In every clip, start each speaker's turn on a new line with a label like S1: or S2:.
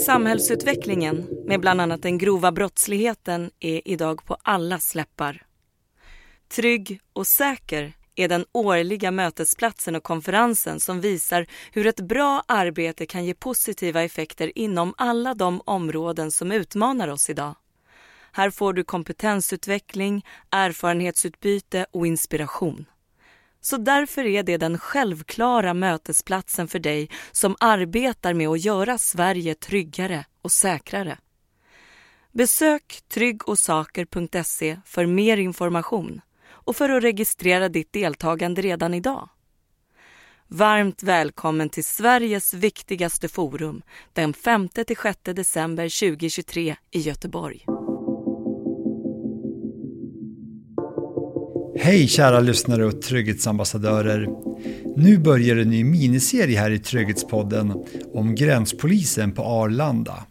S1: Samhällsutvecklingen med bland annat den grova brottsligheten är idag på allas läppar. Trygg och säker är den årliga mötesplatsen och konferensen som visar hur ett bra arbete kan ge positiva effekter inom alla de områden som utmanar oss idag. Här får du kompetensutveckling, erfarenhetsutbyte och inspiration. Så därför är det den självklara mötesplatsen för dig som arbetar med att göra Sverige tryggare och säkrare. Besök tryggosaker.se för mer information och för att registrera ditt deltagande redan idag. Varmt välkommen till Sveriges viktigaste forum den 5-6 december 2023 i Göteborg.
S2: Hej kära lyssnare och trygghetsambassadörer. Nu börjar en ny miniserie här i Trygghetspodden om gränspolisen på Arlanda.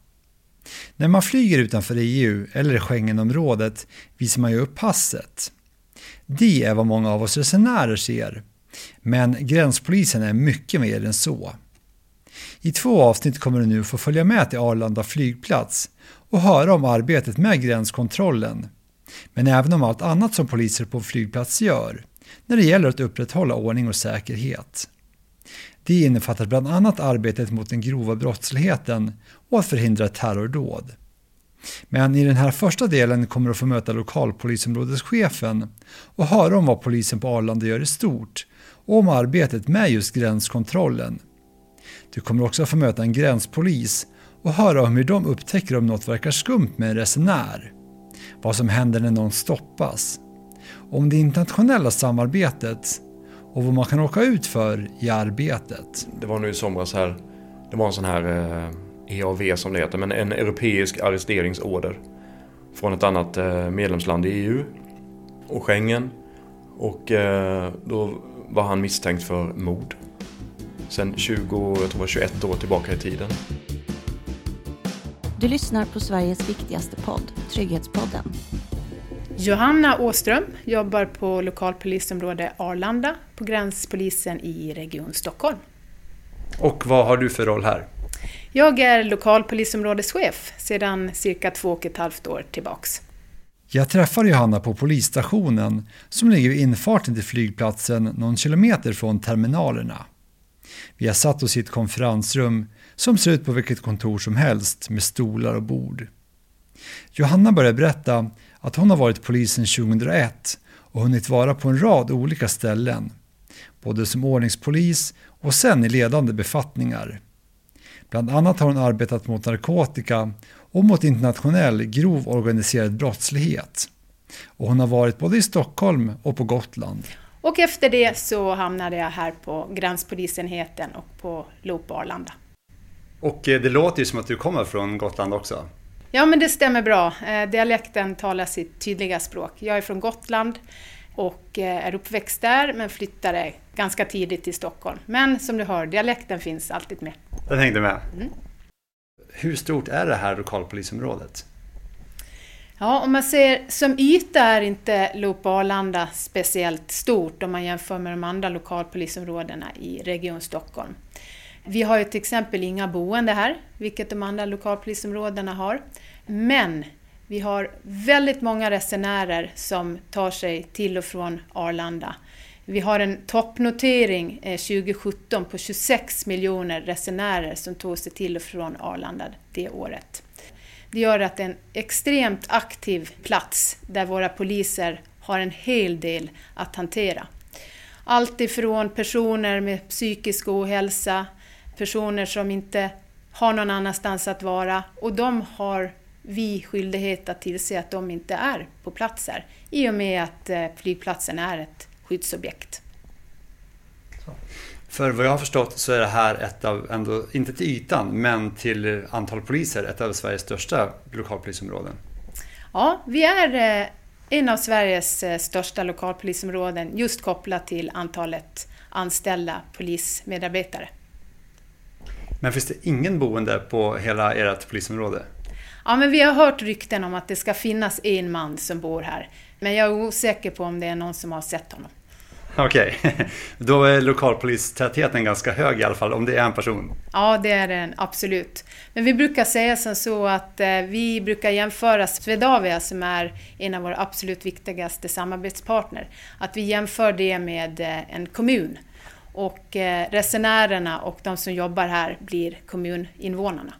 S2: När man flyger utanför EU eller Schengenområdet visar man ju upp passet. Det är vad många av oss resenärer ser. Men gränspolisen är mycket mer än så. I två avsnitt kommer du nu få följa med till Arlanda flygplats och höra om arbetet med gränskontrollen men även om allt annat som poliser på en flygplats gör när det gäller att upprätthålla ordning och säkerhet. Det innefattar bland annat arbetet mot den grova brottsligheten och att förhindra terrordåd. Men i den här första delen kommer du att få möta lokalpolisområdeschefen och höra om vad polisen på Arlanda gör i stort och om arbetet med just gränskontrollen. Du kommer också att få möta en gränspolis och höra om hur de upptäcker om något verkar skumt med en resenär vad som händer när någon stoppas, om det internationella samarbetet och vad man kan åka ut för i arbetet.
S3: Det var nu i somras här, det var en sån här eh, EAV som det heter, men en europeisk arresteringsorder från ett annat eh, medlemsland i EU och Schengen. Och eh, då var han misstänkt för mord. Sen 20, jag tror 21 år tillbaka i tiden.
S4: Du lyssnar på Sveriges viktigaste podd, Trygghetspodden.
S5: Johanna Åström jobbar på lokalpolisområde Arlanda på gränspolisen i Region Stockholm.
S2: Och vad har du för roll här?
S5: Jag är lokalpolisområdeschef sedan cirka två och ett halvt år tillbaks.
S2: Jag träffar Johanna på polisstationen som ligger vid infarten till flygplatsen någon kilometer från terminalerna. Vi har satt oss i ett konferensrum som ser ut på vilket kontor som helst med stolar och bord. Johanna börjar berätta att hon har varit polisen 2001 och hunnit vara på en rad olika ställen. Både som ordningspolis och sen i ledande befattningar. Bland annat har hon arbetat mot narkotika och mot internationell grov organiserad brottslighet. Och hon har varit både i Stockholm och på Gotland.
S5: Och efter det så hamnade jag här på gränspolisenheten och på LOP Arlanda.
S2: Och eh, det låter ju som att du kommer från Gotland också.
S5: Ja, men det stämmer bra. Eh, dialekten talar sitt tydliga språk. Jag är från Gotland och eh, är uppväxt där, men flyttade ganska tidigt till Stockholm. Men som du hör, dialekten finns alltid med.
S2: Den hängde med. Mm. Hur stort är det här lokalpolisområdet?
S5: Ja, om man ser som yta är inte Loop Arlanda speciellt stort om man jämför med de andra lokalpolisområdena i Region Stockholm. Vi har ju till exempel inga boende här, vilket de andra lokalpolisområdena har. Men vi har väldigt många resenärer som tar sig till och från Arlanda. Vi har en toppnotering eh, 2017 på 26 miljoner resenärer som tog sig till och från Arlanda det året. Det gör att det är en extremt aktiv plats där våra poliser har en hel del att hantera. Allt ifrån personer med psykisk ohälsa, personer som inte har någon annanstans att vara och de har vi skyldighet att tillse att de inte är på platser i och med att eh, flygplatsen är ett skyddsobjekt.
S2: För vad jag har förstått så är det här ett av, ändå, inte till ytan, men till antal poliser, ett av Sveriges största lokalpolisområden.
S5: Ja, vi är eh, en av Sveriges eh, största lokalpolisområden just kopplat till antalet anställda polismedarbetare.
S2: Men finns det ingen boende på hela ert polisområde?
S5: Ja, men vi har hört rykten om att det ska finnas en man som bor här. Men jag är osäker på om det är någon som har sett honom.
S2: Okej, okay. då är lokalpolistätheten ganska hög i alla fall om det är en person.
S5: Ja, det är den absolut. Men vi brukar säga som så att eh, vi brukar jämföra Swedavia som är en av våra absolut viktigaste samarbetspartner, att vi jämför det med eh, en kommun. Och eh, resenärerna och de som jobbar här blir kommuninvånarna.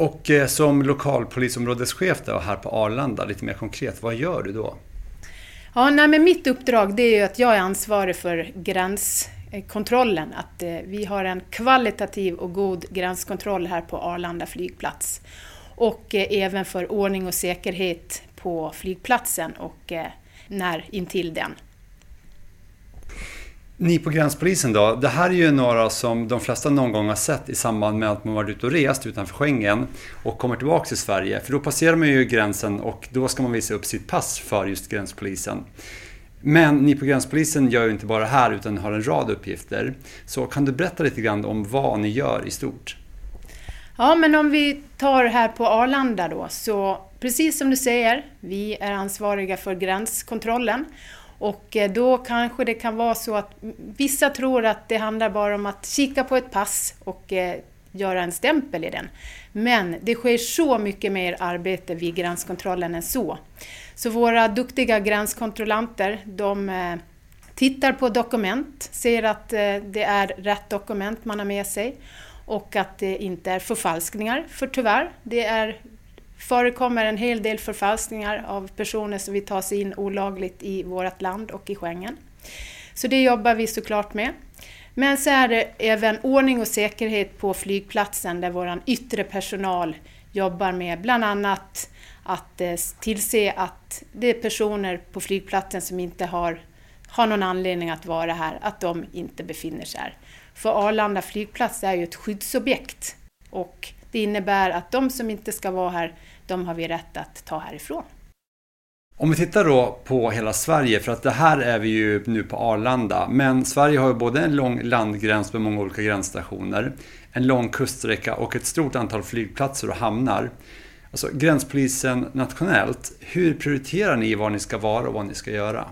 S2: Och som lokalpolisområdeschef då, här på Arlanda, lite mer konkret, vad gör du då?
S5: Ja, nej, men mitt uppdrag det är ju att jag är ansvarig för gränskontrollen. Att eh, vi har en kvalitativ och god gränskontroll här på Arlanda flygplats. Och eh, även för ordning och säkerhet på flygplatsen och eh, när intill den.
S2: Ni på gränspolisen då, det här är ju några som de flesta någon gång har sett i samband med att man varit ute och rest utanför Schengen och kommer tillbaka till Sverige. För då passerar man ju gränsen och då ska man visa upp sitt pass för just gränspolisen. Men ni på gränspolisen gör ju inte bara det här utan har en rad uppgifter. Så kan du berätta lite grann om vad ni gör i stort?
S5: Ja, men om vi tar här på Arlanda då, så precis som du säger, vi är ansvariga för gränskontrollen och eh, då kanske det kan vara så att vissa tror att det handlar bara om att kika på ett pass och eh, göra en stämpel i den. Men det sker så mycket mer arbete vid gränskontrollen än så. Så våra duktiga gränskontrollanter, de eh, tittar på dokument, ser att det är rätt dokument man har med sig och att det inte är förfalskningar, för tyvärr, det är förekommer en hel del förfalskningar av personer som vill ta sig in olagligt i vårt land och i Schengen. Så det jobbar vi såklart med. Men så är det även ordning och säkerhet på flygplatsen där vår yttre personal jobbar med bland annat att eh, tillse att det är personer på flygplatsen som inte har, har någon anledning att vara här, att de inte befinner sig här. För Arlanda flygplats är ju ett skyddsobjekt och det innebär att de som inte ska vara här, de har vi rätt att ta härifrån.
S2: Om vi tittar då på hela Sverige, för att det här är vi ju nu på Arlanda, men Sverige har ju både en lång landgräns med många olika gränsstationer, en lång kuststräcka och ett stort antal flygplatser och hamnar. Alltså gränspolisen nationellt, hur prioriterar ni var ni ska vara och vad ni ska göra?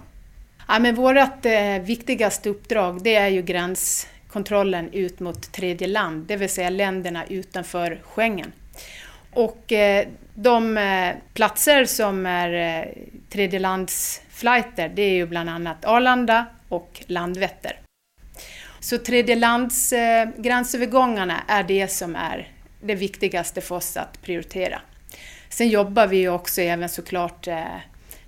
S5: Ja, men vårt eh, viktigaste uppdrag det är ju kontrollen ut mot tredje land, det vill säga länderna utanför Schengen. Och eh, de eh, platser som är eh, tredjelandsflighter, det är ju bland annat Arlanda och Landvetter. Så tredjelandsgränsövergångarna är det som är det viktigaste för oss att prioritera. Sen jobbar vi också även såklart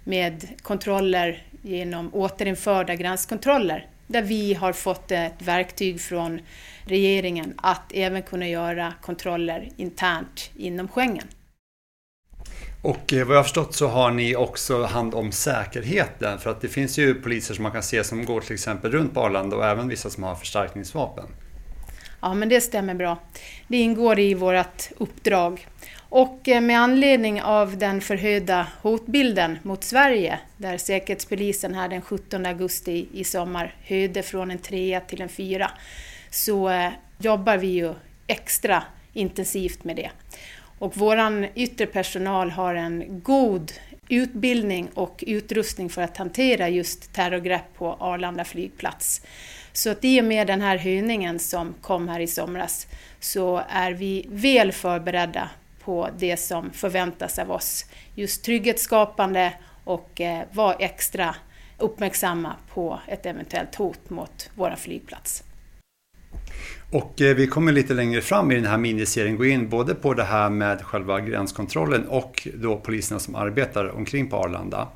S5: med kontroller genom återinförda gränskontroller där vi har fått ett verktyg från regeringen att även kunna göra kontroller internt inom Schengen.
S2: Och eh, vad jag har förstått så har ni också hand om säkerheten för att det finns ju poliser som man kan se som går till exempel runt på Arlanda och även vissa som har förstärkningsvapen.
S5: Ja, men det stämmer bra. Det ingår i vårt uppdrag. Och eh, med anledning av den förhöjda hotbilden mot Sverige, där Säkerhetspolisen här den 17 augusti i sommar höjde från en trea till en fyra, så eh, jobbar vi ju extra intensivt med det. Och vår yttre personal har en god utbildning och utrustning för att hantera just terrorgrepp på Arlanda flygplats. Så att i och med den här höjningen som kom här i somras så är vi väl förberedda på det som förväntas av oss. Just trygghetsskapande och eh, vara extra uppmärksamma på ett eventuellt hot mot vår flygplats.
S2: Och eh, vi kommer lite längre fram i den här miniserien gå in både på det här med själva gränskontrollen och då poliserna som arbetar omkring på Arlanda.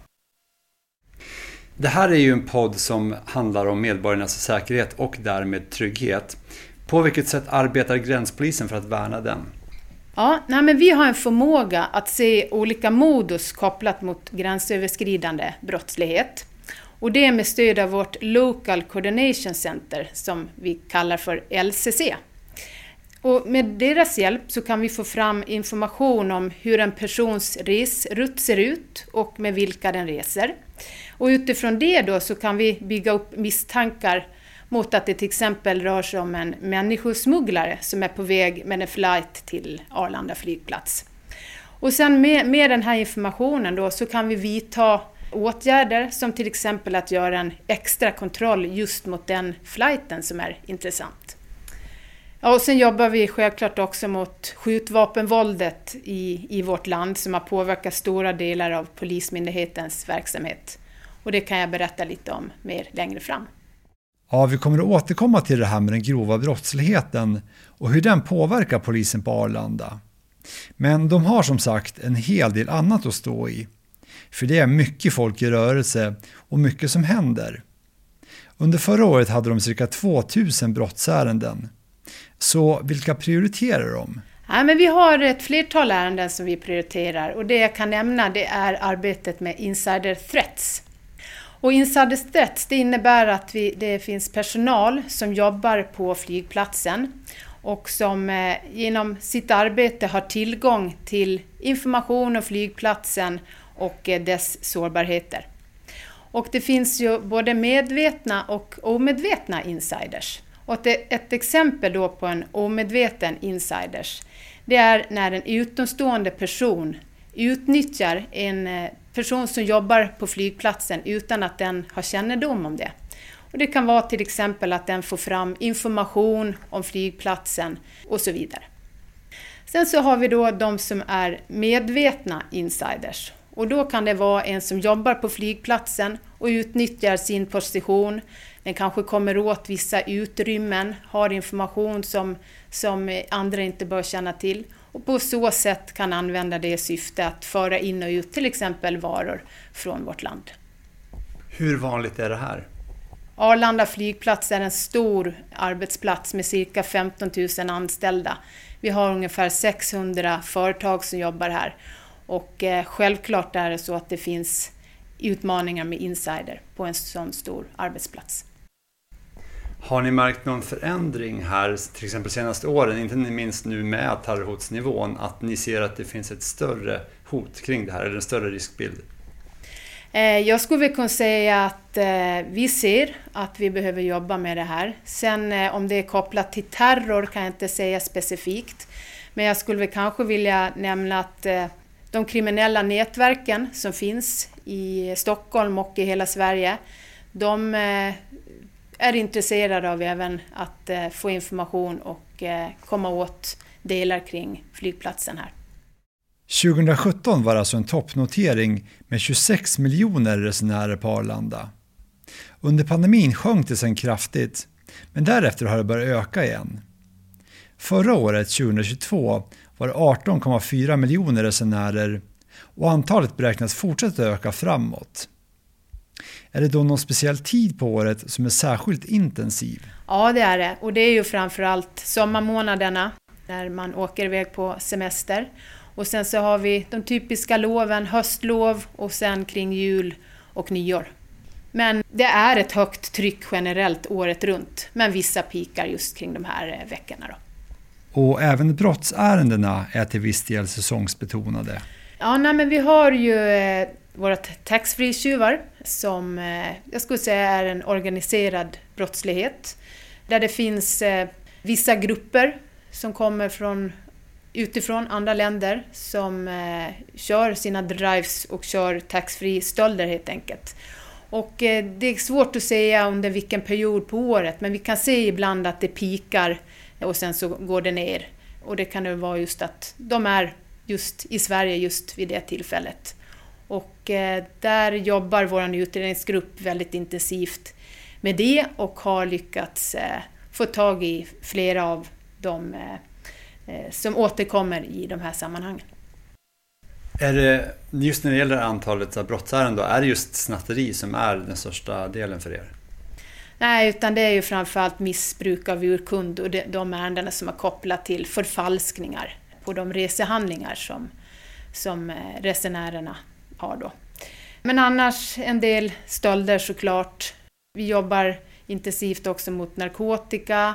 S2: Det här är ju en podd som handlar om medborgarnas säkerhet och därmed trygghet. På vilket sätt arbetar gränspolisen för att värna den?
S5: Ja, nej, men vi har en förmåga att se olika modus kopplat mot gränsöverskridande brottslighet. Och det är med stöd av vårt Local Coordination Center som vi kallar för LCC. Och med deras hjälp så kan vi få fram information om hur en persons resrutt ser ut och med vilka den reser. Och utifrån det då så kan vi bygga upp misstankar mot att det till exempel rör sig om en människosmugglare som är på väg med en flight till Arlanda flygplats. Och sen med, med den här informationen då så kan vi vidta åtgärder som till exempel att göra en extra kontroll just mot den flighten som är intressant. Ja, och sen jobbar vi självklart också mot skjutvapenvåldet i, i vårt land som har påverkat stora delar av Polismyndighetens verksamhet. Och det kan jag berätta lite om mer längre fram.
S2: Ja, vi kommer att återkomma till det här med den grova brottsligheten och hur den påverkar polisen på Arlanda. Men de har som sagt en hel del annat att stå i. För det är mycket folk i rörelse och mycket som händer. Under förra året hade de cirka 2000 brottsärenden. Så vilka prioriterar de?
S5: Ja, men vi har ett flertal ärenden som vi prioriterar och det jag kan nämna det är arbetet med insider threats. Och insider threats det innebär att vi, det finns personal som jobbar på flygplatsen och som eh, genom sitt arbete har tillgång till information om flygplatsen och eh, dess sårbarheter. Och det finns ju både medvetna och omedvetna insiders. Och ett exempel då på en omedveten insiders, det är när en utomstående person utnyttjar en eh, person som jobbar på flygplatsen utan att den har kännedom om det. Och det kan vara till exempel att den får fram information om flygplatsen och så vidare. Sen så har vi då de som är medvetna insiders. Och då kan det vara en som jobbar på flygplatsen och utnyttjar sin position. Den kanske kommer åt vissa utrymmen, har information som, som andra inte bör känna till och på så sätt kan använda det i syfte att föra in och ut till exempel varor från vårt land.
S2: Hur vanligt är det här?
S5: Arlanda flygplats är en stor arbetsplats med cirka 15 000 anställda. Vi har ungefär 600 företag som jobbar här och eh, självklart är det så att det finns utmaningar med insider på en sån stor arbetsplats.
S2: Har ni märkt någon förändring här, till exempel senaste åren, inte minst nu med terrorhotsnivån, att ni ser att det finns ett större hot kring det här, eller en större riskbild?
S5: Eh, jag skulle väl kunna säga att eh, vi ser att vi behöver jobba med det här. Sen eh, om det är kopplat till terror kan jag inte säga specifikt. Men jag skulle väl kanske vilja nämna att de kriminella nätverken som finns i Stockholm och i hela Sverige, de är intresserade av även att eh, få information och eh, komma åt delar kring flygplatsen här.
S2: 2017 var alltså en toppnotering med 26 miljoner resenärer på Arlanda. Under pandemin sjönk det sen kraftigt, men därefter har det börjat öka igen. Förra året, 2022, var det 18,4 miljoner resenärer och antalet beräknas fortsätta öka framåt. Är det då någon speciell tid på året som är särskilt intensiv?
S5: Ja, det är det. Och det är ju framförallt sommarmånaderna när man åker iväg på semester. Och sen så har vi de typiska loven, höstlov och sen kring jul och nyår. Men det är ett högt tryck generellt året runt, men vissa pikar just kring de här eh, veckorna. Då.
S2: Och även brottsärendena är till viss del säsongsbetonade.
S5: Ja, nej, men vi har ju eh, våra taxfree-tjuvar som eh, jag skulle säga är en organiserad brottslighet. Där det finns eh, vissa grupper som kommer från utifrån andra länder som eh, kör sina drives och kör taxfree stölder helt enkelt. Och eh, det är svårt att säga under vilken period på året men vi kan se ibland att det pikar och sen så går det ner. Och det kan ju vara just att de är just i Sverige just vid det tillfället. Och eh, där jobbar vår utredningsgrupp väldigt intensivt med det och har lyckats eh, få tag i flera av de eh, som återkommer i de här sammanhangen.
S2: Är det, just när det gäller antalet brottsärenden, då, är det just snatteri som är den största delen för er?
S5: Nej, utan det är ju framförallt missbruk av urkund och de ärendena som är kopplat till förfalskningar på de resehandlingar som, som eh, resenärerna har då. Men annars en del stölder såklart. Vi jobbar intensivt också mot narkotika,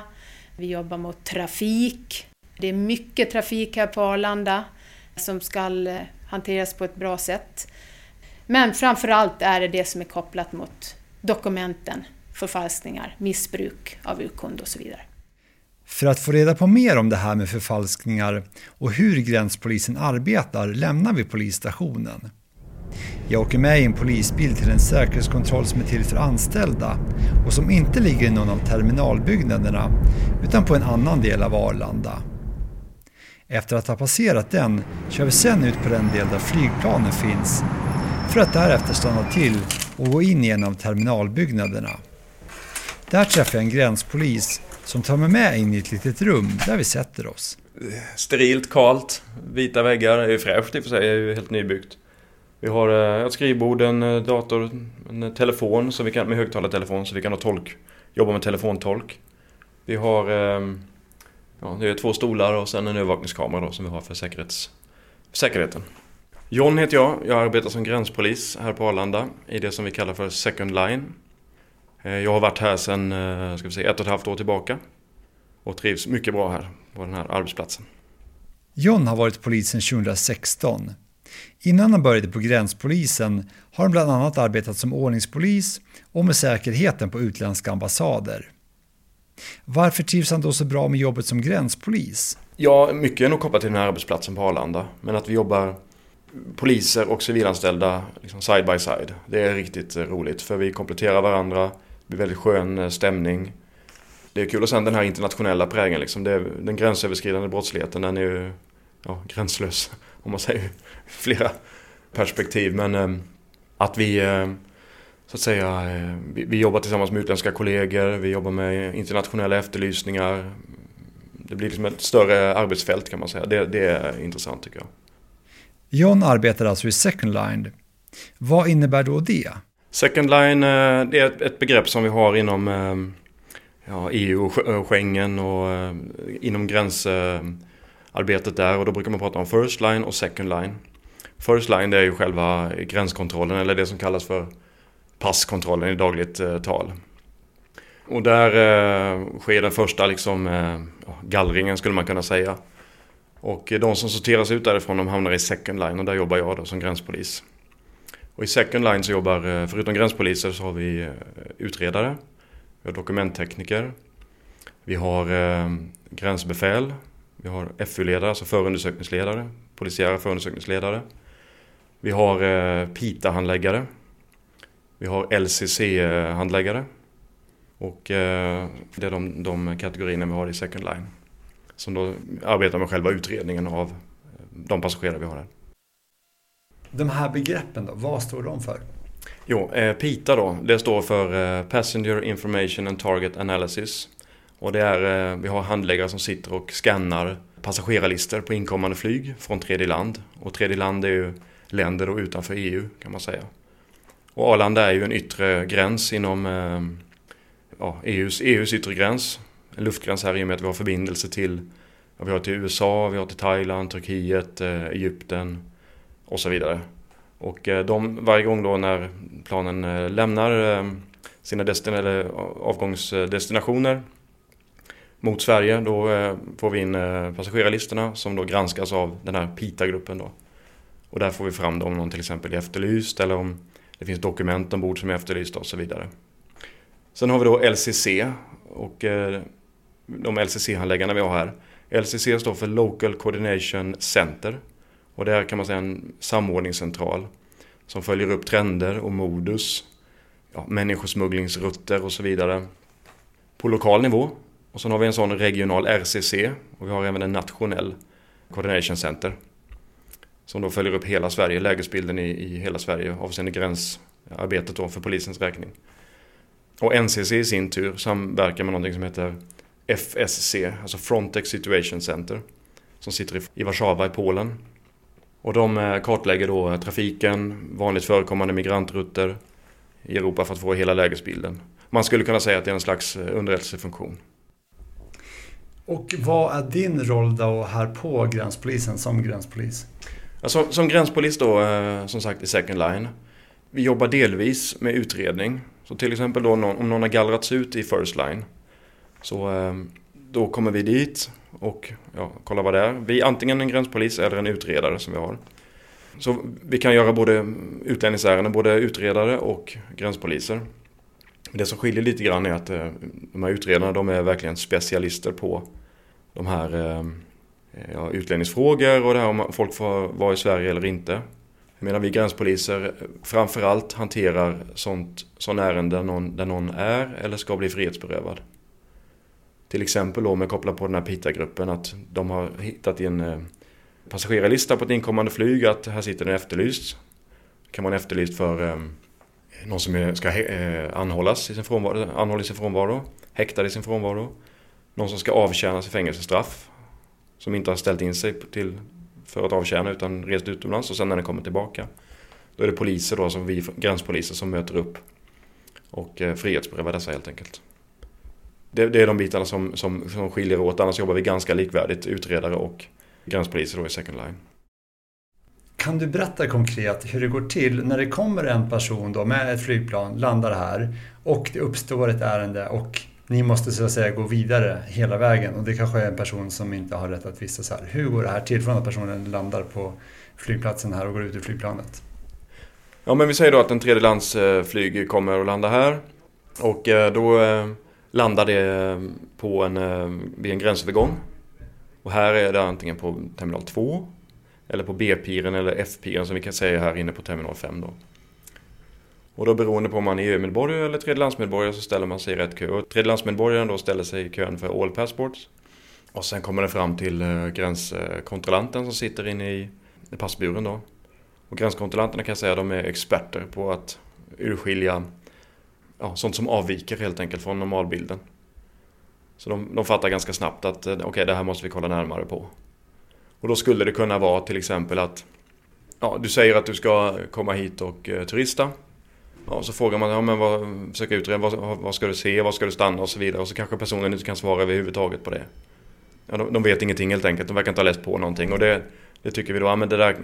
S5: vi jobbar mot trafik, det är mycket trafik här på Arlanda som ska eh, hanteras på ett bra sätt. Men framför allt är det det som är kopplat mot dokumenten, förfalskningar, missbruk av urkund och så vidare.
S2: För att få reda på mer om det här med förfalskningar och hur gränspolisen arbetar lämnar vi polisstationen. Jag åker med i en polisbil till en säkerhetskontroll som är till för anställda och som inte ligger i någon av terminalbyggnaderna utan på en annan del av Arlanda. Efter att ha passerat den kör vi sen ut på den del där flygplanen finns för att därefter stanna till och gå in i en av terminalbyggnaderna. Där träffar jag en gränspolis som tar mig med in i ett litet rum där vi sätter oss.
S3: Sterilt, kalt, vita väggar. Det är fräscht i och för sig, det är ju helt nybyggt. Vi har eh, ett skrivbord, en eh, dator, en eh, telefon så vi kan, med högtalartelefon så vi kan ha tolk, jobba med telefontolk. Vi har ehm, ja, det är två stolar och sen en övervakningskamera då, som vi har för, säkerhets, för säkerheten. John heter jag. Jag arbetar som gränspolis här på Arlanda i det som vi kallar för Second Line. Eh, jag har varit här sedan ska vi säga, ett och ett halvt år tillbaka och trivs mycket bra här på den här arbetsplatsen.
S2: John har varit polis sedan 2016. Innan han började på gränspolisen har han bland annat arbetat som ordningspolis och med säkerheten på utländska ambassader. Varför trivs han då så bra med jobbet som gränspolis?
S3: Ja, mycket är nog kopplat till den här arbetsplatsen på Arlanda. Men att vi jobbar poliser och civilanställda liksom side by side. Det är riktigt roligt för vi kompletterar varandra. Det är väldigt skön eh, stämning. Det är kul att sen den här internationella prägen liksom. Det, den gränsöverskridande brottsligheten den är ju ja, gränslös om man säger flera perspektiv. Men eh, att vi eh, så att säga, eh, vi, vi, jobbar tillsammans med utländska kollegor, vi jobbar med internationella efterlysningar. Det blir liksom ett större arbetsfält kan man säga. Det, det är intressant tycker jag.
S2: John arbetar alltså i Second Line. Vad innebär då det?
S3: Second Line eh, det är ett begrepp som vi har inom eh, ja, EU och eh, Schengen och inom gränsarbetet där och då brukar man prata om First Line och Second Line. First Line det är ju själva gränskontrollen eller det som kallas för passkontrollen i dagligt tal. Och där eh, sker den första liksom, eh, gallringen skulle man kunna säga. Och de som sorteras ut därifrån de hamnar i Second Line och där jobbar jag då som gränspolis. Och i Second Line så jobbar, eh, förutom gränspoliser så har vi eh, utredare, vi har dokumenttekniker, vi har eh, gränsbefäl, vi har FU-ledare, alltså förundersökningsledare, polisiära förundersökningsledare. Vi har PITA-handläggare. Vi har LCC-handläggare. Och det är de, de kategorierna vi har i Second Line. Som då arbetar med själva utredningen av de passagerare vi har här.
S2: De här begreppen då, vad står de för?
S3: Jo, eh, PITA då, det står för eh, Passenger Information and Target Analysis. Och det är, eh, vi har handläggare som sitter och skannar passagerarlistor på inkommande flyg från tredje land. Och tredje land är ju länder då utanför EU kan man säga. Och Arlanda är ju en yttre gräns inom ja, EUs, EUs yttre gräns. En luftgräns här i och med att vi har förbindelse till, ja, vi har till USA, vi har till Thailand, Turkiet, Egypten och så vidare. Och eh, de, varje gång då när planen eh, lämnar eh, sina destin eller avgångsdestinationer mot Sverige. Då får vi in passagerarlistorna som då granskas av den här PITA-gruppen då. Och där får vi fram om någon till exempel är efterlyst eller om det finns dokument ombord som är efterlysta och så vidare. Sen har vi då LCC och de LCC-handläggarna vi har här. LCC står för Local Coordination Center och det är kan man säga en samordningscentral som följer upp trender och modus, ja, människosmugglingsrutter och så vidare på lokal nivå och sen har vi en sån regional RCC och vi har även en nationell Coordination Center. Som då följer upp hela Sverige, lägesbilden i, i hela Sverige avseende gränsarbetet då för polisens räkning. Och NCC i sin tur samverkar med någonting som heter FSC, alltså Frontex Situation Center. Som sitter i Warszawa i Polen. Och de eh, kartlägger då trafiken, vanligt förekommande migrantrutter i Europa för att få hela lägesbilden. Man skulle kunna säga att det är en slags eh, underrättelsefunktion.
S2: Och vad är din roll då här på gränspolisen som gränspolis?
S3: Alltså, som gränspolis då, eh, som sagt i second line. Vi jobbar delvis med utredning. Så till exempel då om någon har gallrats ut i first line. Så eh, då kommer vi dit och ja, kollar vad det är. Vi är antingen en gränspolis eller en utredare som vi har. Så vi kan göra både utlänningsärenden, både utredare och gränspoliser. Det som skiljer lite grann är att eh, de här utredarna de är verkligen specialister på de här eh, ja, utlänningsfrågor och det här om folk får vara i Sverige eller inte. Medan vi gränspoliser framförallt hanterar sånt, sån ärenden där någon är eller ska bli frihetsberövad. Till exempel om jag kopplar på den här PITA-gruppen att de har hittat i en eh, passagerarlista på ett inkommande flyg att här sitter en efterlyst. kan vara en efterlyst för eh, någon som ska eh, anhållas i sin frånvaro, anhåll i sin frånvaro, häktad i sin frånvaro. Någon som ska avtjäna sitt fängelsestraff. Som inte har ställt in sig till, för att avtjäna utan rest utomlands och sen när den kommer tillbaka. Då är det poliser då, som vi gränspoliser som möter upp och frihetsberövar dessa helt enkelt. Det, det, är de bitarna som, som, som skiljer åt, annars jobbar vi ganska likvärdigt, utredare och gränspoliser då i second line.
S2: Kan du berätta konkret hur det går till när det kommer en person då med ett flygplan, landar här och det uppstår ett ärende och ni måste så att säga gå vidare hela vägen och det kanske är en person som inte har rätt att vistas här. Hur går det här till från att personen landar på flygplatsen här och går ut ur flygplanet?
S3: Ja men vi säger då att en tredjelandsflyg kommer och landar här och eh, då landade landar det på en, eh, vid en gränsövergång. Och här är det antingen på terminal 2 eller på B-piren eller F-piren som vi kan säga här inne på terminal 5 då. Och då beroende på om man är EU-medborgare eller tredjelandsmedborgare så ställer man sig i rätt kö. Och tredjelandsmedborgaren då ställer sig i kön för all passports. Och sen kommer det fram till eh, gränskontrollanten som sitter inne i passburen då. Och gränskontrollanterna kan jag säga de är experter på att urskilja ja, sånt som avviker helt enkelt från normalbilden. Så de, de fattar ganska snabbt att eh, okej, okay, det här måste vi kolla närmare på. Och då skulle det kunna vara till exempel att ja, du säger att du ska komma hit och eh, turista. Ja, så frågar man, ja, men vad, försöker utreda, vad, vad ska du se, vad ska du stanna och så vidare. Och så kanske personen inte kan svara överhuvudtaget på det. Ja, de, de vet ingenting helt enkelt, de verkar inte ha läst på någonting. Och det, det tycker vi då, ja men det där,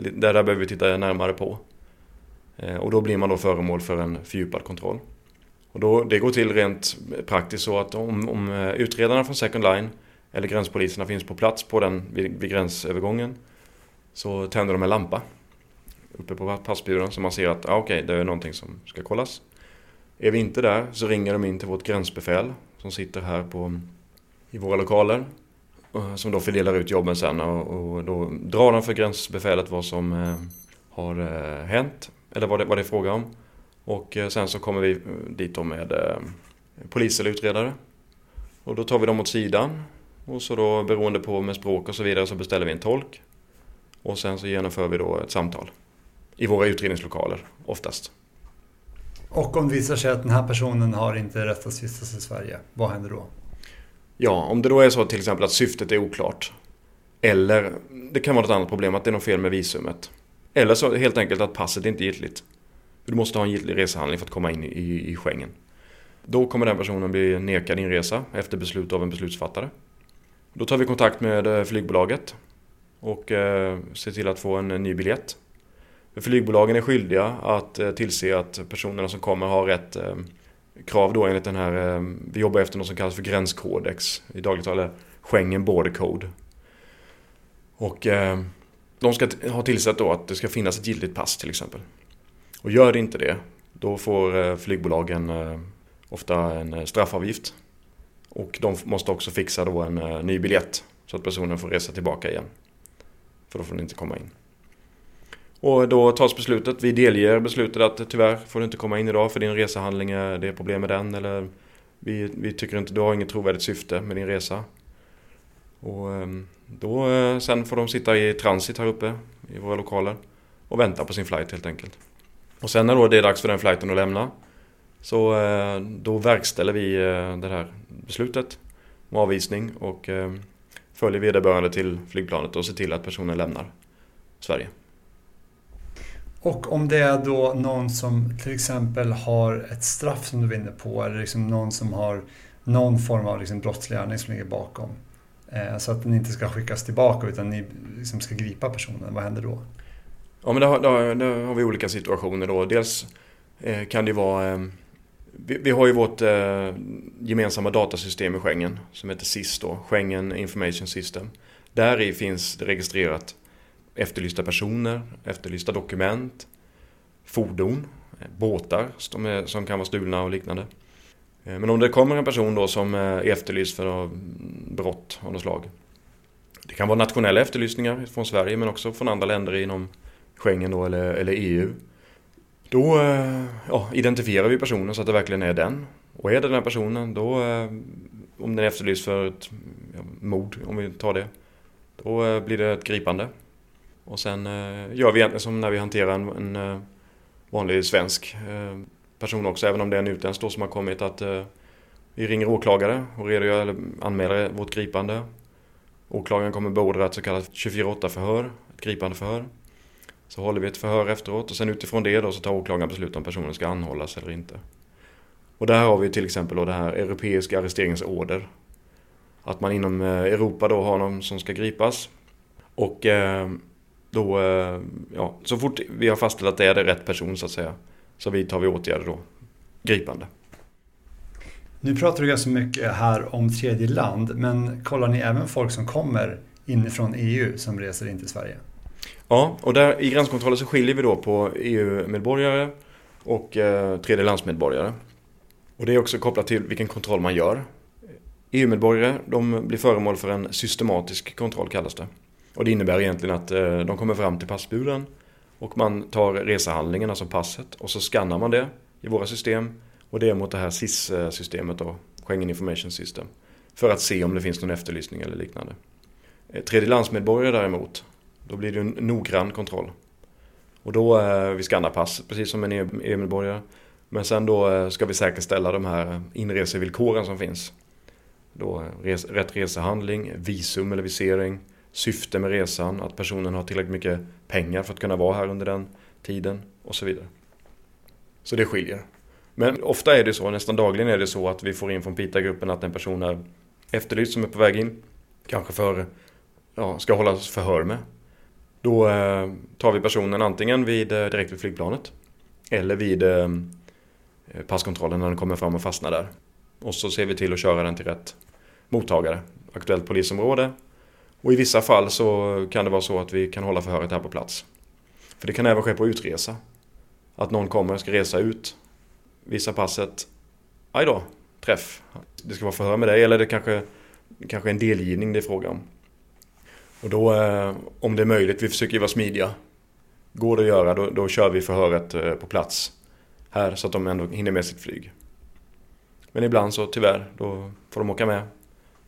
S3: det där behöver vi titta närmare på. Eh, och då blir man då föremål för en fördjupad kontroll. Och då, det går till rent praktiskt så att om, om eh, utredarna från Second Line eller gränspoliserna finns på plats på den, vid, vid gränsövergången så tänder de en lampa uppe på passburen så man ser att ah, okej, okay, det är någonting som ska kollas. Är vi inte där så ringer de in till vårt gränsbefäl som sitter här på, i våra lokaler eh, som då fördelar ut jobben sen och, och då drar de för gränsbefälet vad som eh, har eh, hänt eller vad det, vad det är fråga om. Och eh, sen så kommer vi eh, dit då med eh, polis eller utredare. Och då tar vi dem åt sidan. Och så då beroende på med språk och så vidare så beställer vi en tolk. Och sen så genomför vi då ett samtal. I våra utredningslokaler oftast.
S2: Och om det visar sig att den här personen har inte rätt att vistas i Sverige, vad händer då?
S3: Ja, om det då är så till exempel att syftet är oklart. Eller det kan vara ett annat problem, att det är något fel med visumet. Eller så helt enkelt att passet inte är giltigt. Du måste ha en giltig resehandling för att komma in i, i Schengen. Då kommer den personen bli nekad inresa efter beslut av en beslutsfattare. Då tar vi kontakt med eh, flygbolaget och eh, ser till att få en eh, ny biljett. För flygbolagen är skyldiga att eh, tillse att personerna som kommer har rätt eh, krav då enligt den här, vi jobbar efter något som kallas för gränskodex, i dagligt tal Schengen Border Code. Och de ska ha tillsett då att det ska finnas ett giltigt pass till exempel. Och gör det inte det, då får eh, flygbolagen eh, ofta en eh, straffavgift. Och de måste också fixa då en ny biljett så att personen får resa tillbaka igen. För då får den inte komma in. Och då tas beslutet, vi delger beslutet att tyvärr får du inte komma in idag för din resehandling är det är problem med den eller vi, vi tycker inte du har inget trovärdigt syfte med din resa. Och ehm, då eh, sen får de sitta i transit här uppe i våra lokaler och vänta på sin flight helt enkelt. Och sen när det är dags för den flighten att lämna så eh, då verkställer vi eh, det här beslutet om avvisning och följer vederbörande till flygplanet och ser till att personen lämnar Sverige.
S2: Och om det är då någon som till exempel har ett straff som du var inne på eller liksom någon som har någon form av liksom brottslig gärning som ligger bakom. Eh, så att den inte ska skickas tillbaka utan ni liksom ska gripa personen. Vad händer då?
S3: Ja men då, då, då har vi olika situationer då. Dels eh, kan det vara eh, vi, vi, har ju vårt gemensamma datasystem i Schengen som heter SIS då, Schengen Information System. Där i finns det registrerat efterlysta personer, efterlysta dokument, fordon, båtar som, är, som kan vara stulna och liknande. Eh, men om det kommer en person då som är efterlyst för eh, brott av något slag. Det kan vara nationella efterlysningar från Sverige men också från andra länder inom Schengen då eller, eller EU. Då ja, identifierar vi personen så att det verkligen är den. Och är det den här personen då, om den är efterlyst för ett ja, mord, om vi tar det, då blir det ett gripande. Och sen gör vi egentligen som när vi hanterar en, en vanlig svensk person också, även om det är en utländsk då som har kommit, att eh, vi ringer åklagare och redogör eller anmäler vårt gripande. Åklagaren kommer beordra ett så kallat 24-8 förhör, ett gripande förhör. Så håller vi ett förhör efteråt och sen utifrån det då så tar åklagaren beslut om personen ska anhållas eller inte. Och där har vi till exempel då det här europeiska arresteringsorder. Att man inom eh, Europa då har någon som ska gripas. Och eh, då, eh, ja, så fort vi har fastställt att det är rätt person så att säga, så vidtar vi åtgärder då. Gripande.
S2: Nu pratar du ganska mycket här om tredje land, men kollar ni även folk som kommer inifrån EU som reser in till Sverige?
S3: Ja, och där i gränskontrollen så skiljer vi då på EU-medborgare och eh, tredjelandsmedborgare. Och det är också kopplat till vilken kontroll man gör. EU-medborgare de blir föremål för en systematisk kontroll kallas det. Och det innebär egentligen att eh, de kommer fram till passburen och man tar resehandlingen, alltså passet, och så skannar man det i våra system och det är mot det här SIS-systemet då, Schengen Information System. För att se om det finns någon efterlysning eller liknande. Eh, tredjelandsmedborgare däremot, då blir det en noggrann kontroll. Och då, eh, vi skannar passet precis som en EU-medborgare. Men sen då eh, ska vi säkerställa de här inresevillkoren som finns. Då res, rätt resehandling, visum eller visering, syfte med resan, att personen har tillräckligt mycket pengar för att kunna vara här under den tiden och så vidare. Så det skiljer. Men ofta är det så, nästan dagligen är det så att vi får in från PITA-gruppen att en person är efterlyst som är på väg in. Kanske för, ja, ska hållas förhör med. Då eh, tar vi personen antingen vid, eh, direkt vid flygplanet eller vid eh, passkontrollen när den kommer fram och fastnar där. Och så ser vi till att köra den till rätt mottagare, aktuellt polisområde. Och i vissa fall så kan det vara så att vi kan hålla förhöret här på plats. För det kan även ske på utresa. Att någon kommer och ska resa ut visa passet. Aj då, träff. Det ska vara förhör med dig eller det kanske, kanske en delgivning det är fråga om. Och då, eh, om det är möjligt, vi försöker vara smidiga. Går det att göra, då, då kör vi förhöret eh, på plats här så att de ändå hinner med sitt flyg. Men ibland så tyvärr, då får de åka med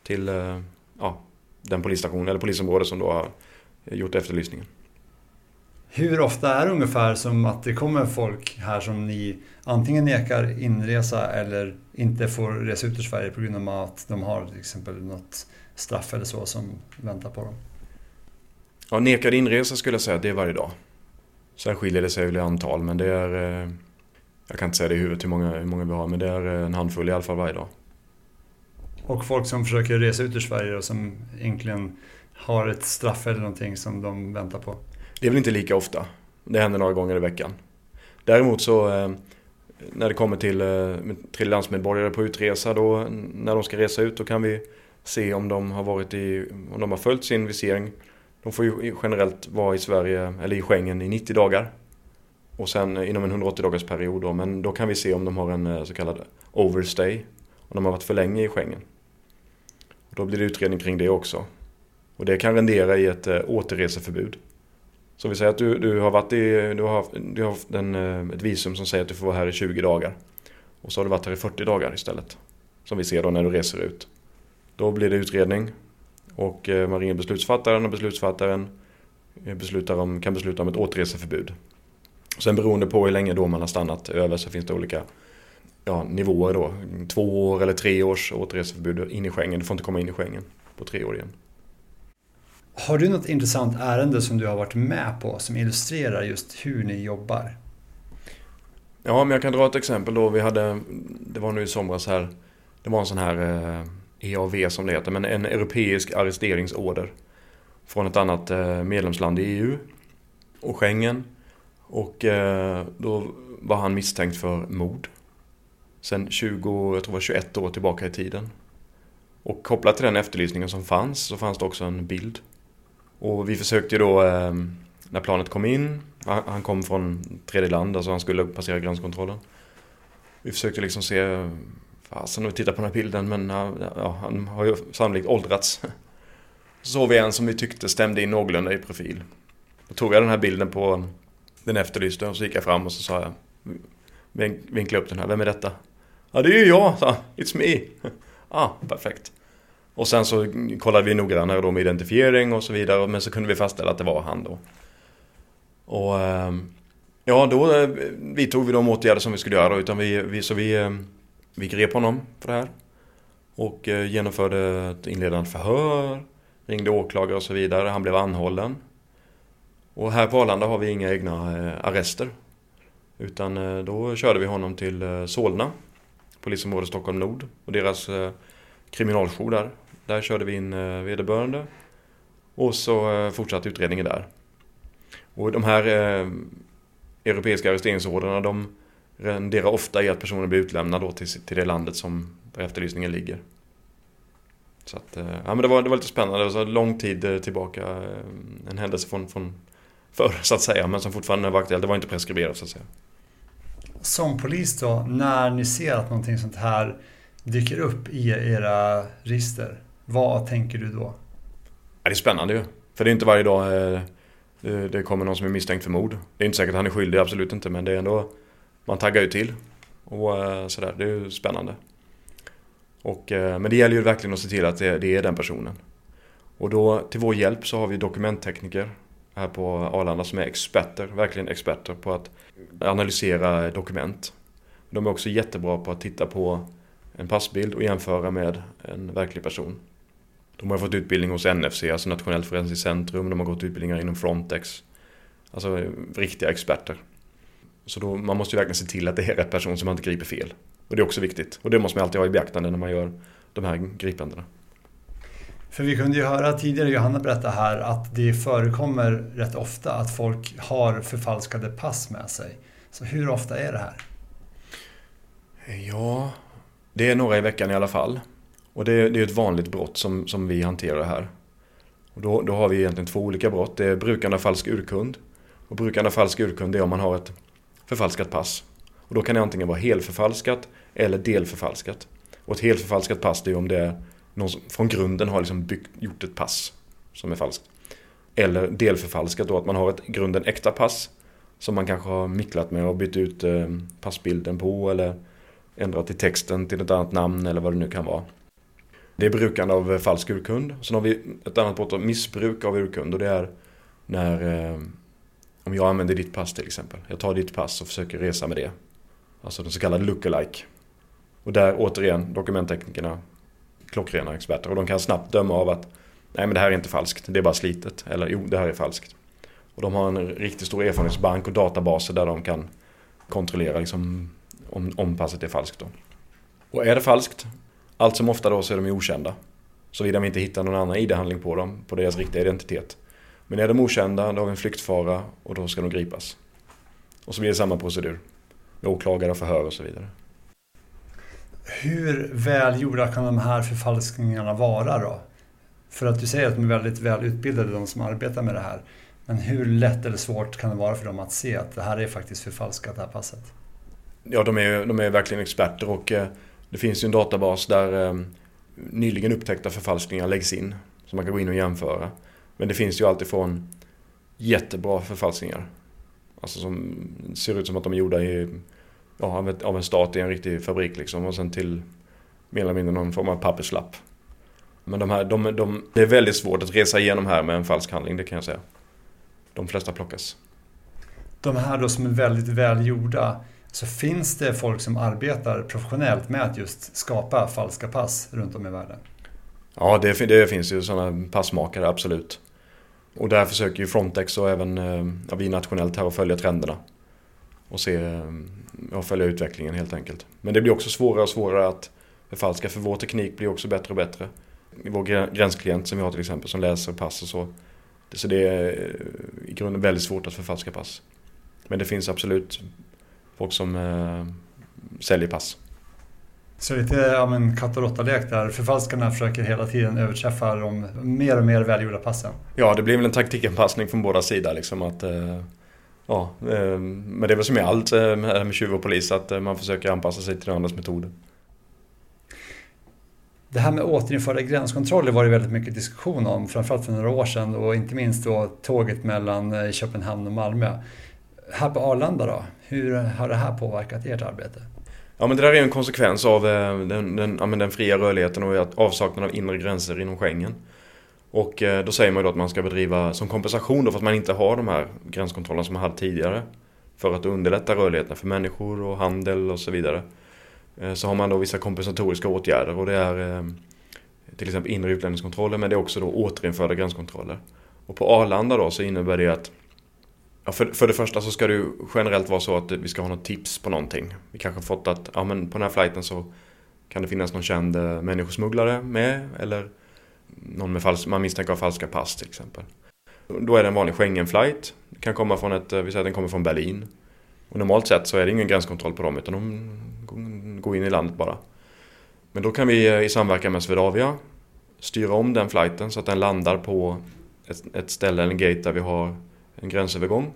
S3: till eh, ja, den polisstation eller polisområde som då har gjort efterlysningen.
S2: Hur ofta är det ungefär som att det kommer folk här som ni antingen nekar inresa eller inte får resa ut ur Sverige på grund av att de har till exempel något straff eller så som väntar på dem?
S3: Ja, nekad inresa skulle jag säga, det är varje dag. Sen skiljer det sig väl i antal, men det är... Eh, jag kan inte säga det i huvudet hur många, hur många vi har, men det är en handfull i alla fall varje dag.
S2: Och folk som försöker resa ut ur Sverige och som egentligen har ett straff eller någonting som de väntar på?
S3: Det är väl inte lika ofta. Det händer några gånger i veckan. Däremot så eh, när det kommer till eh, tredjelandsmedborgare på utresa då när de ska resa ut då kan vi se om de har varit i, om de har följt sin visering. De får ju generellt vara i Sverige eller i Schengen i 90 dagar. Och sen eh, inom en 180 dagars period då, men då kan vi se om de har en så kallad overstay. Om de har varit för länge i Schengen. Och då blir det utredning kring det också. Och det kan rendera i ett eh, återreseförbud. Så vi säger att du, du har varit i, du har, du har haft en, eh, ett visum som säger att du får vara här i 20 dagar. Och så har du varit här i 40 dagar istället. Som vi ser då när du reser ut. Då blir det utredning. Och eh, man ringer beslutsfattaren och beslutsfattaren beslutar om, kan besluta om ett återreseförbud. Sen beroende på hur länge då man har stannat över så finns det olika ja, nivåer då. Två år eller tre års återreseförbud in i Schengen. Du får inte komma in i Schengen på tre år igen.
S2: Har du något intressant ärende som du har varit med på som illustrerar just hur ni jobbar?
S3: Ja, men jag kan dra ett exempel då. Vi hade, det var nu i somras här, det var en sån här eh, EAV som det heter, men en europeisk arresteringsorder från ett annat eh, medlemsland i EU och Schengen. Och eh, då var han misstänkt för mord. Sen 20, jag tror det var 21 år tillbaka i tiden. Och kopplat till den efterlysningen som fanns så fanns det också en bild och vi försökte då, ehm, när planet kom in, han kom från tredje land, alltså han skulle passera gränskontrollen. Vi försökte liksom se, fasen vi tittar på den här bilden, men ja, han har ju sannolikt åldrats. Så såg vi en som vi tyckte stämde in någorlunda i profil. Då tog jag den här bilden på den efterlyste och så gick jag fram och så sa jag Vinkla upp den här, vem är detta? Ja det är ju jag, sa It's me. Ja, ah, perfekt. Och sen så kollade vi noggrannare då med identifiering och så vidare. Men så kunde vi fastställa att det var han då. Och ehm, ja, då eh, vidtog vi de åtgärder som vi skulle göra. Utan vi, vi, så vi, ehm, vi grep honom för det här. Och eh, genomförde ett inledande förhör. Ringde åklagare och så vidare. Han blev anhållen. Och här på Arlanda har vi inga egna eh, arrester. Utan då körde vi honom till Solna. Polisområde Stockholm Nord. Och deras eh, kriminaljour där. Där körde vi in eh, vederbörande. Och så eh, fortsatte utredningen där. Och de här eh, europeiska arresteringsorderna de renderar ofta i att personen blir utlämnad då till, till det landet som efterlysningen ligger. Så att, eh, ja, men det, var, det var lite spännande. Det var så lång tid eh, tillbaka. En händelse från, från förr så att säga. Men som fortfarande var aktuell. Det var inte preskriberat så att säga.
S2: Som polis då, när ni ser att någonting sånt här dyker upp i era register, vad tänker du då?
S3: Ja, det är spännande ju. För det är inte varje dag eh, eh, det kommer någon som är misstänkt för mord. Det är inte säkert att han är skyldig, absolut inte. Men det är ändå... Man taggar ju till. Och eh, sådär, det är ju spännande. Och, men det gäller ju verkligen att se till att det är den personen. Och då till vår hjälp så har vi dokumenttekniker här på Arlanda som är experter, verkligen experter på att analysera dokument. De är också jättebra på att titta på en passbild och jämföra med en verklig person. De har fått utbildning hos NFC, alltså Nationellt forensiskt centrum. De har gått utbildningar inom Frontex. Alltså riktiga experter. Så då, man måste ju verkligen se till att det är rätt person som man inte griper fel. Och det är också viktigt. Och det måste man alltid ha i beaktande när man gör de här gripandena.
S2: För vi kunde ju höra tidigare Johanna berätta här att det förekommer rätt ofta att folk har förfalskade pass med sig. Så hur ofta är det här?
S3: Ja, det är några i veckan i alla fall. Och det, det är ett vanligt brott som, som vi hanterar här. Och då, då har vi egentligen två olika brott. Det är brukande av falsk urkund. Och brukande av falsk urkund är om man har ett förfalskat pass. Och då kan det antingen vara helförfalskat eller delförfalskat. Och ett helförfalskat pass det är om det är någon som från grunden har liksom byggt, gjort ett pass som är falskt. Eller delförfalskat då att man har ett grunden äkta pass som man kanske har micklat med och bytt ut eh, passbilden på eller ändrat i texten till ett annat namn eller vad det nu kan vara. Det är brukande av eh, falsk urkund. Sen har vi ett annat brott av missbruk av urkund och det är när eh, om jag använder ditt pass till exempel. Jag tar ditt pass och försöker resa med det. Alltså den så kallade lookalike. Och där återigen dokumentteknikerna klockrena experter och de kan snabbt döma av att nej men det här är inte falskt, det är bara slitet. Eller jo, det här är falskt. Och de har en riktigt stor erfarenhetsbank och databaser där de kan kontrollera liksom om, om passet är falskt då. Och är det falskt, allt som ofta då så är de okända. Såvida vi inte hittar någon annan ID-handling på dem, på deras riktiga identitet. Men är de okända, då har vi en flyktfara och då ska de gripas. Och så blir det samma procedur. Med åklagare, förhör och så vidare.
S2: Hur välgjorda kan de här förfalskningarna vara då? För att du säger att de är väldigt välutbildade de som arbetar med det här. Men hur lätt eller svårt kan det vara för dem att se att det här är faktiskt förfalskat, det här passet?
S3: Ja, de är, de är verkligen experter och eh, det finns ju en databas där eh, nyligen upptäckta förfalskningar läggs in. Som man kan gå in och jämföra. Men det finns ju alltifrån jättebra förfalskningar. Alltså som ser ut som att de är gjorda i, ja, av en stat i en riktig fabrik liksom. Och sen till mer eller mindre någon form av papperslapp. Men de här, de, de, det är väldigt svårt att resa igenom här med en falsk handling, det kan jag säga. De flesta plockas.
S2: De här då som är väldigt välgjorda, så finns det folk som arbetar professionellt med att just skapa falska pass runt om i världen.
S3: Ja, det, det finns ju sådana passmakare, absolut. Och där försöker ju Frontex och även eh, ja, vi nationellt här att följa trenderna. Och se, eh, ja, följa utvecklingen helt enkelt. Men det blir också svårare och svårare att förfalska för vår teknik blir också bättre och bättre. Vår gränsklient som vi har till exempel som läser pass och så. Så det är eh, i grunden väldigt svårt att förfalska pass. Men det finns absolut folk som eh, säljer pass.
S2: Så lite av en katt och råtta-lek där förfalskarna försöker hela tiden överträffa de mer och mer välgjorda passen.
S3: Ja, det blir väl en taktikanpassning från båda sidor. Liksom att, eh, ja, eh, men det är väl som med allt eh, med tjuv och polis, att man försöker anpassa sig till andras metoder.
S2: Det här med återinförda gränskontroller var det väldigt mycket diskussion om, framförallt för några år sedan och inte minst då tåget mellan eh, Köpenhamn och Malmö. Här på Arlanda då, hur har det här påverkat ert arbete?
S3: Ja men det där är en konsekvens av eh, den, den, ja, den fria rörligheten och avsaknaden av inre gränser inom Schengen. Och eh, då säger man ju då att man ska bedriva som kompensation då för att man inte har de här gränskontrollerna som man hade tidigare. För att underlätta rörligheten för människor och handel och så vidare. Eh, så har man då vissa kompensatoriska åtgärder och det är eh, till exempel inre utlänningskontroller men det är också då återinförda gränskontroller. Och på Arlanda då så innebär det att Ja, för, för det första så ska det ju generellt vara så att vi ska ha något tips på någonting. Vi kanske har fått att ja, men på den här flighten så kan det finnas någon känd människosmugglare med eller någon med falsk, man misstänker har falska pass till exempel. Då är det en vanlig Schengen-flight. Det kan komma från ett, eh, vi säger att den kommer från Berlin. Och normalt sett så är det ingen gränskontroll på dem utan de går in i landet bara. Men då kan vi eh, i samverkan med Swedavia styra om den flighten så att den landar på ett, ett ställe, en gate där vi har en gränsövergång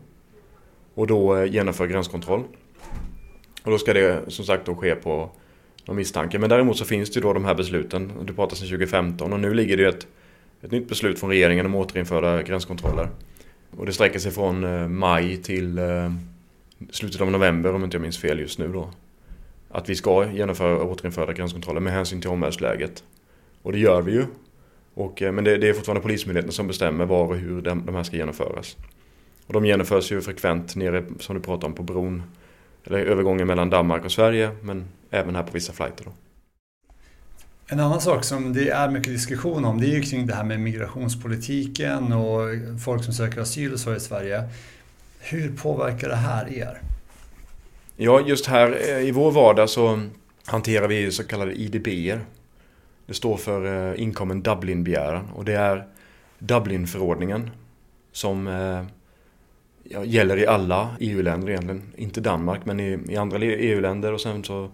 S3: och då eh, genomför gränskontroll. Och då ska det som sagt då ske på någon misstanke. Men däremot så finns det ju då de här besluten. Det pratas sedan 2015 och nu ligger det ett, ett nytt beslut från regeringen om återinförda gränskontroller. Och det sträcker sig från eh, maj till eh, slutet av november om inte jag minns fel just nu då. Att vi ska genomföra återinförda gränskontroller med hänsyn till omvärldsläget. Och det gör vi ju. Och, eh, men det, det är fortfarande Polismyndigheten som bestämmer var och hur de, de här ska genomföras. Och de genomförs ju frekvent nere, som du pratade om, på bron. Eller övergången mellan Danmark och Sverige, men även här på vissa flighter. Då.
S2: En annan sak som det är mycket diskussion om det är ju kring det här med migrationspolitiken och folk som söker asyl och så i Sverige. Hur påverkar det här er?
S3: Ja, just här eh, i vår vardag så hanterar vi så kallade IDBer. Det står för eh, inkommen Dublin-begäran och det är Dublinförordningen som eh, ja, gäller i alla EU-länder egentligen. Inte Danmark men i, i andra EU-länder och sen så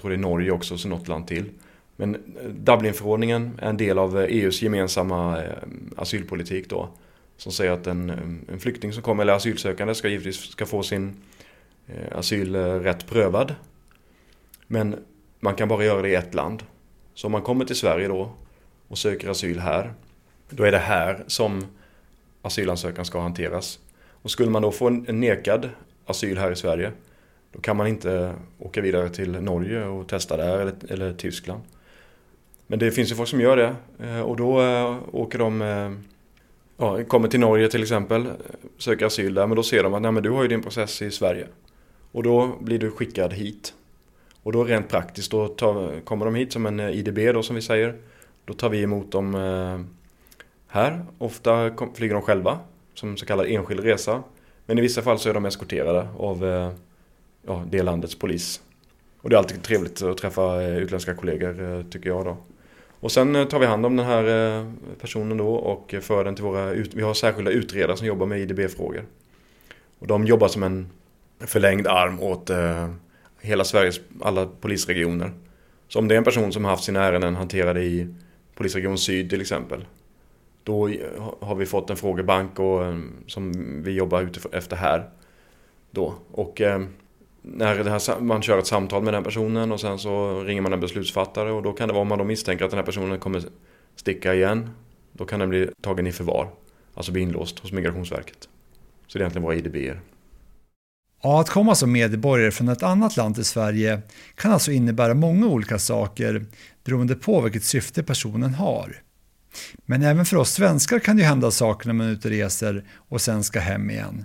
S3: tror det är Norge också så något land till. Men eh, Dublinförordningen är en del av eh, e EUs gemensamma eh, asylpolitik då. Som säger att en, en flykting som kommer, eller asylsökande, ska givetvis ska få sin asylrätt prövad. Men man kan bara göra det i ett land. Så om man kommer till Sverige då och söker asyl här, då är det här som asylansökan ska hanteras. Och skulle man då få en nekad asyl här i Sverige då kan man inte åka vidare till Norge och testa där eller, eller Tyskland. Men det finns ju folk som gör det eh, och då eh, åker de eh, ja, kommer till Norge till exempel, söker asyl där men då ser de att nej, men du har ju din process i Sverige. Och då blir du skickad hit. Och då rent praktiskt, då tar, kommer de hit som en IDB då som vi säger. Då tar vi emot dem här. Ofta flyger de själva som så kallad enskild resa. Men i vissa fall så är de eskorterade av ja, det landets polis. Och det är alltid trevligt att träffa eh, utländska kollegor eh, tycker jag då. Och sen eh, tar vi hand om den här personen då och för den till våra, vi har särskilda utredare som jobbar med IDB-frågor. Och de jobbar som en förlängd arm åt hela Sveriges alla polisregioner. Så om det är en person som har haft sina ärenden hanterade i polisregion Syd till exempel då har vi fått en frågebank och, som vi jobbar efter här. Då. Och när här, man kör ett samtal med den personen och sen så ringer man en beslutsfattare och då kan det vara om man då misstänker att den här personen kommer sticka igen. Då kan den bli tagen i förvar. Alltså bli inlåst hos Migrationsverket. Så det är egentligen våra IDB.
S2: Ja, att komma som medborgare från ett annat land till Sverige kan alltså innebära många olika saker beroende på vilket syfte personen har. Men även för oss svenskar kan det hända saker när man är ute och reser och sen ska hem igen.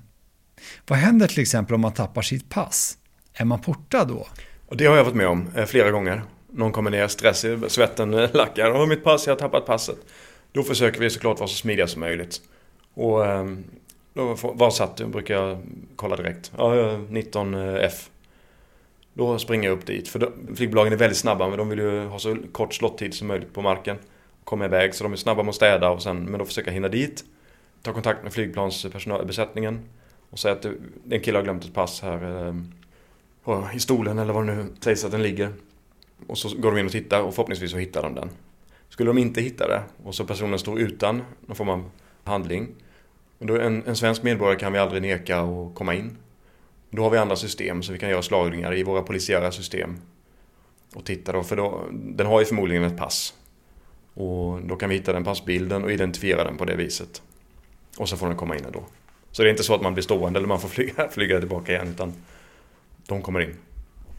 S2: Vad händer till exempel om man tappar sitt pass? Är man portad då?
S3: Och det har jag varit med om eh, flera gånger. Någon kommer ner, stressig, svetten eh, lackar. Åh, mitt pass, jag har tappat passet. Då försöker vi såklart vara så smidiga som möjligt. Och ehm, då, var satt du? Brukar jag kolla direkt. Ja, 19F. Eh, då springer jag upp dit. För flygbolagen är väldigt snabba men de vill ju ha så kort slottid som möjligt på marken komma iväg så de är snabba med att städa och sen, men då försöker jag hinna dit. Ta kontakt med flygplansbesättningen och säga att en kille har glömt ett pass här ehm i stolen eller var det nu sägs att den ligger. Och så går de in och tittar och förhoppningsvis så hittar de den. Skulle de inte hitta det och så personen står utan någon form av handling. Då en, en svensk medborgare kan vi aldrig neka att komma in. Då har vi andra system så vi kan göra slagningar i våra polisiära system. Och titta då, för då, den har ju förmodligen ett pass. Och då kan vi hitta den passbilden och identifiera den på det viset. Och så får den komma in ändå. Så det är inte så att man blir stående eller man får flyga, flyga tillbaka igen utan de kommer in.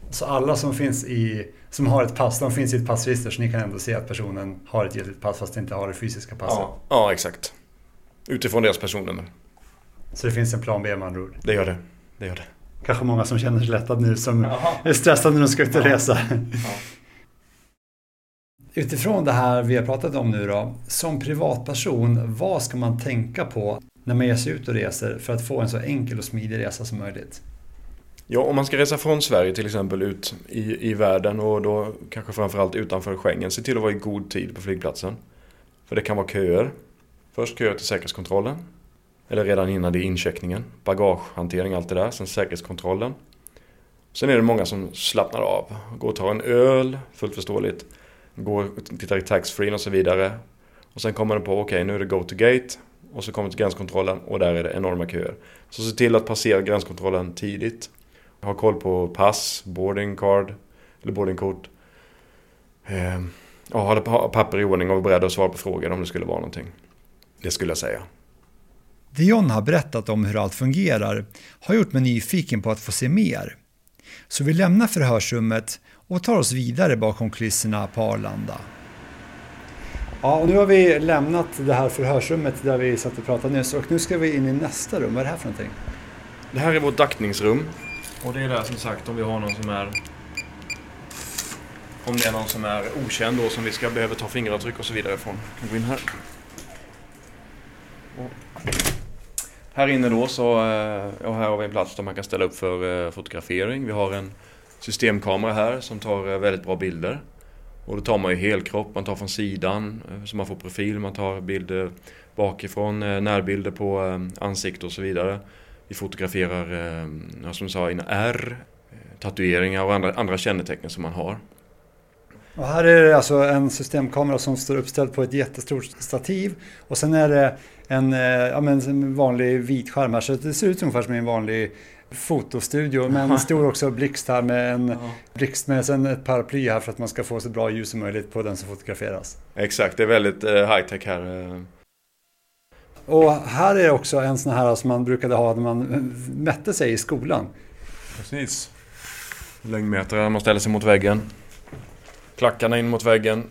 S2: Så alla som finns i, som har ett pass, de finns i ett passregister så ni kan ändå se att personen har ett giltigt pass fast inte har det fysiska passet?
S3: Ja, ja exakt. Utifrån deras personnummer.
S2: Så det finns en plan B med andra ord?
S3: Det gör det. det, gör det.
S2: Kanske många som känner sig lättade nu som Jaha. är stressade när de ska ut och resa. Ja. Utifrån det här vi har pratat om nu då, som privatperson, vad ska man tänka på när man ger sig ut och reser för att få en så enkel och smidig resa som möjligt?
S3: Ja, om man ska resa från Sverige till exempel ut i, i världen och då kanske framförallt utanför Schengen, se till att vara i god tid på flygplatsen. För det kan vara köer. Först köer till säkerhetskontrollen. Eller redan innan det är incheckningen. Bagagehantering, allt det där. Sen säkerhetskontrollen. Sen är det många som slappnar av. Går och tar en öl, fullt förståeligt. Går och tittar i taxfree och så vidare. Och sen kommer de på, okej okay, nu är det go to gate. Och så kommer till gränskontrollen och där är det enorma köer. Så se till att passera gränskontrollen tidigt. Ha koll på pass, boarding card eller boardingkort. Eh, ja, ha papper i ordning och vara beredd att svara på frågor om det skulle vara någonting. Det skulle jag säga.
S2: Det John har berättat om hur allt fungerar har gjort mig nyfiken på att få se mer. Så vi lämnar förhörsrummet och tar oss vidare bakom kulisserna på Arlanda. Ja, och nu har vi lämnat det här förhörsrummet där vi satt och pratade nyss och nu ska vi in i nästa rum. Vad är det här för någonting?
S3: Det här är vårt daktningsrum. Och det är där som sagt om vi har någon som är om det är någon som är okänd då som vi ska behöva ta fingeravtryck och så vidare ifrån. Kan gå in här. Och här inne då så eh, ja, här har vi en plats där man kan ställa upp för eh, fotografering. Vi har en systemkamera här som tar eh, väldigt bra bilder. Och då tar man ju helkropp, man tar från sidan så man får profil, man tar bilder bakifrån, närbilder på ansikte och så vidare. Vi fotograferar, som jag sa, R, tatueringar och andra, andra kännetecken som man har.
S2: Och här är det alltså en systemkamera som står uppställd på ett jättestort stativ och sen är det en, eh, ja, men en vanlig vit skärm här så det ser ut ungefär som en vanlig fotostudio men står också blixt här med en ja. blixt med sen ett paraply här för att man ska få så bra ljus som möjligt på den som fotograferas.
S3: Exakt, det är väldigt uh, high tech här. Eh.
S2: Och här är också en sån här som man brukade ha när man mätte sig i skolan.
S3: Precis. Längdmätare, man ställer sig mot väggen. Klackarna in mot väggen.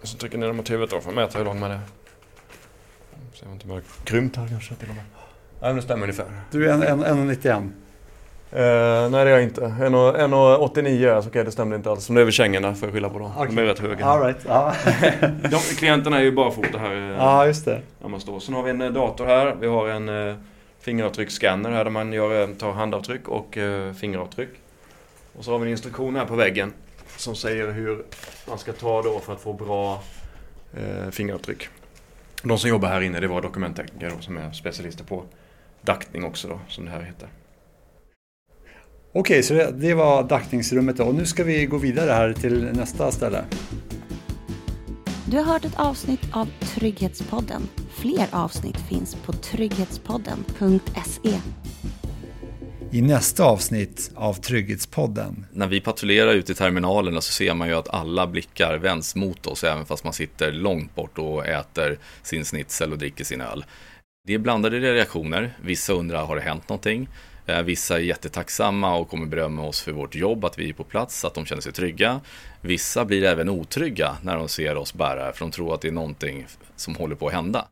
S3: Och så trycker ner dem mot huvudet då för att mäta hur lång man är. Ser man inte mer grymt här kanske till och med. Nej men det stämmer ungefär.
S2: Du är 1,91?
S3: Uh, nej det är jag inte. 1,89 alltså, okej okay, det stämde inte alls. Men det är väl kängorna får jag skylla på då. Okay. De är rätt höga.
S2: All right. ja.
S3: De, klienterna är ju barfota här.
S2: Eh, ja just det.
S3: När man står. Sen har vi en eh, dator här. Vi har en uh, fingeravtrycksscanner här där man gör, tar handavtryck och uh, fingeravtryck. Och så har vi en instruktion här på väggen som säger hur man ska ta då för att få bra uh, fingeravtryck. De som jobbar här inne det var dokumenttekniker då, som är specialister på daktning också då, som det här heter.
S2: Okej, så det, det var daktningsrummet då. Och nu ska vi gå vidare här till nästa ställe.
S4: Du har hört ett avsnitt av Trygghetspodden. Fler avsnitt finns på trygghetspodden.se.
S2: I nästa avsnitt av Trygghetspodden.
S6: När vi patrullerar ute i terminalerna så ser man ju att alla blickar vänds mot oss även fast man sitter långt bort och äter sin snitsel och dricker sin öl. Det är blandade reaktioner. Vissa undrar, har det hänt någonting? Eh, vissa är jättetacksamma och kommer berömma oss för vårt jobb, att vi är på plats, att de känner sig trygga. Vissa blir även otrygga när de ser oss bära, för de tror att det är någonting som håller på att hända.